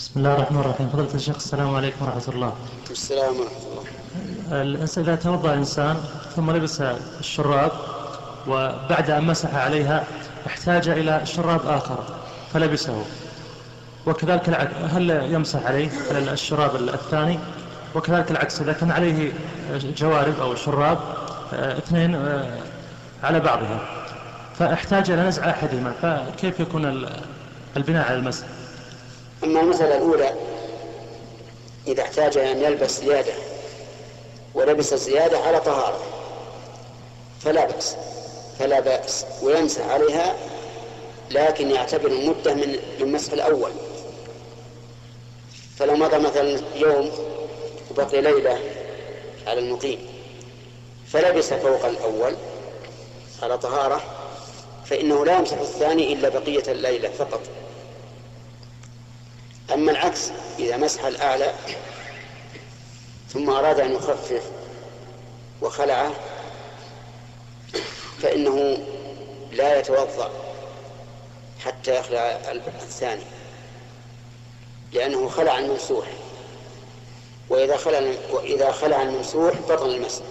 بسم الله الرحمن الرحيم. فضيلة الشيخ السلام عليكم ورحمة الله. السلام ورحمة الله. الإنسان إذا توضأ الإنسان ثم لبس الشراب وبعد أن مسح عليها احتاج إلى شراب آخر فلبسه. وكذلك العكس هل يمسح عليه؟ على الشراب الثاني؟ وكذلك العكس إذا كان عليه جوارب أو شراب آه، اثنين آه، على بعضها فاحتاج إلى نزع أحدهما. فكيف يكون ال- البناء على المسح؟ أما المسألة الأولى إذا احتاج أن يلبس زيادة ولبس الزيادة على طهارة فلا بأس فلا بأس ويمسح عليها لكن يعتبر المدة من من مسح الأول. فلو مضى مثلا يوم وبقي ليلة على المقيم فلبس فوق الأول على طهارة فإنه لا يمسح الثاني إلا بقية الليلة فقط. أما العكس إذا مسح الأعلى ثم أراد أن يخفف وخلعه فإنه لا يتوضأ حتى يخلع الثاني لأنه خلع الممسوح. وإذا خلع وإذا خلع الممسوح بطل المسح.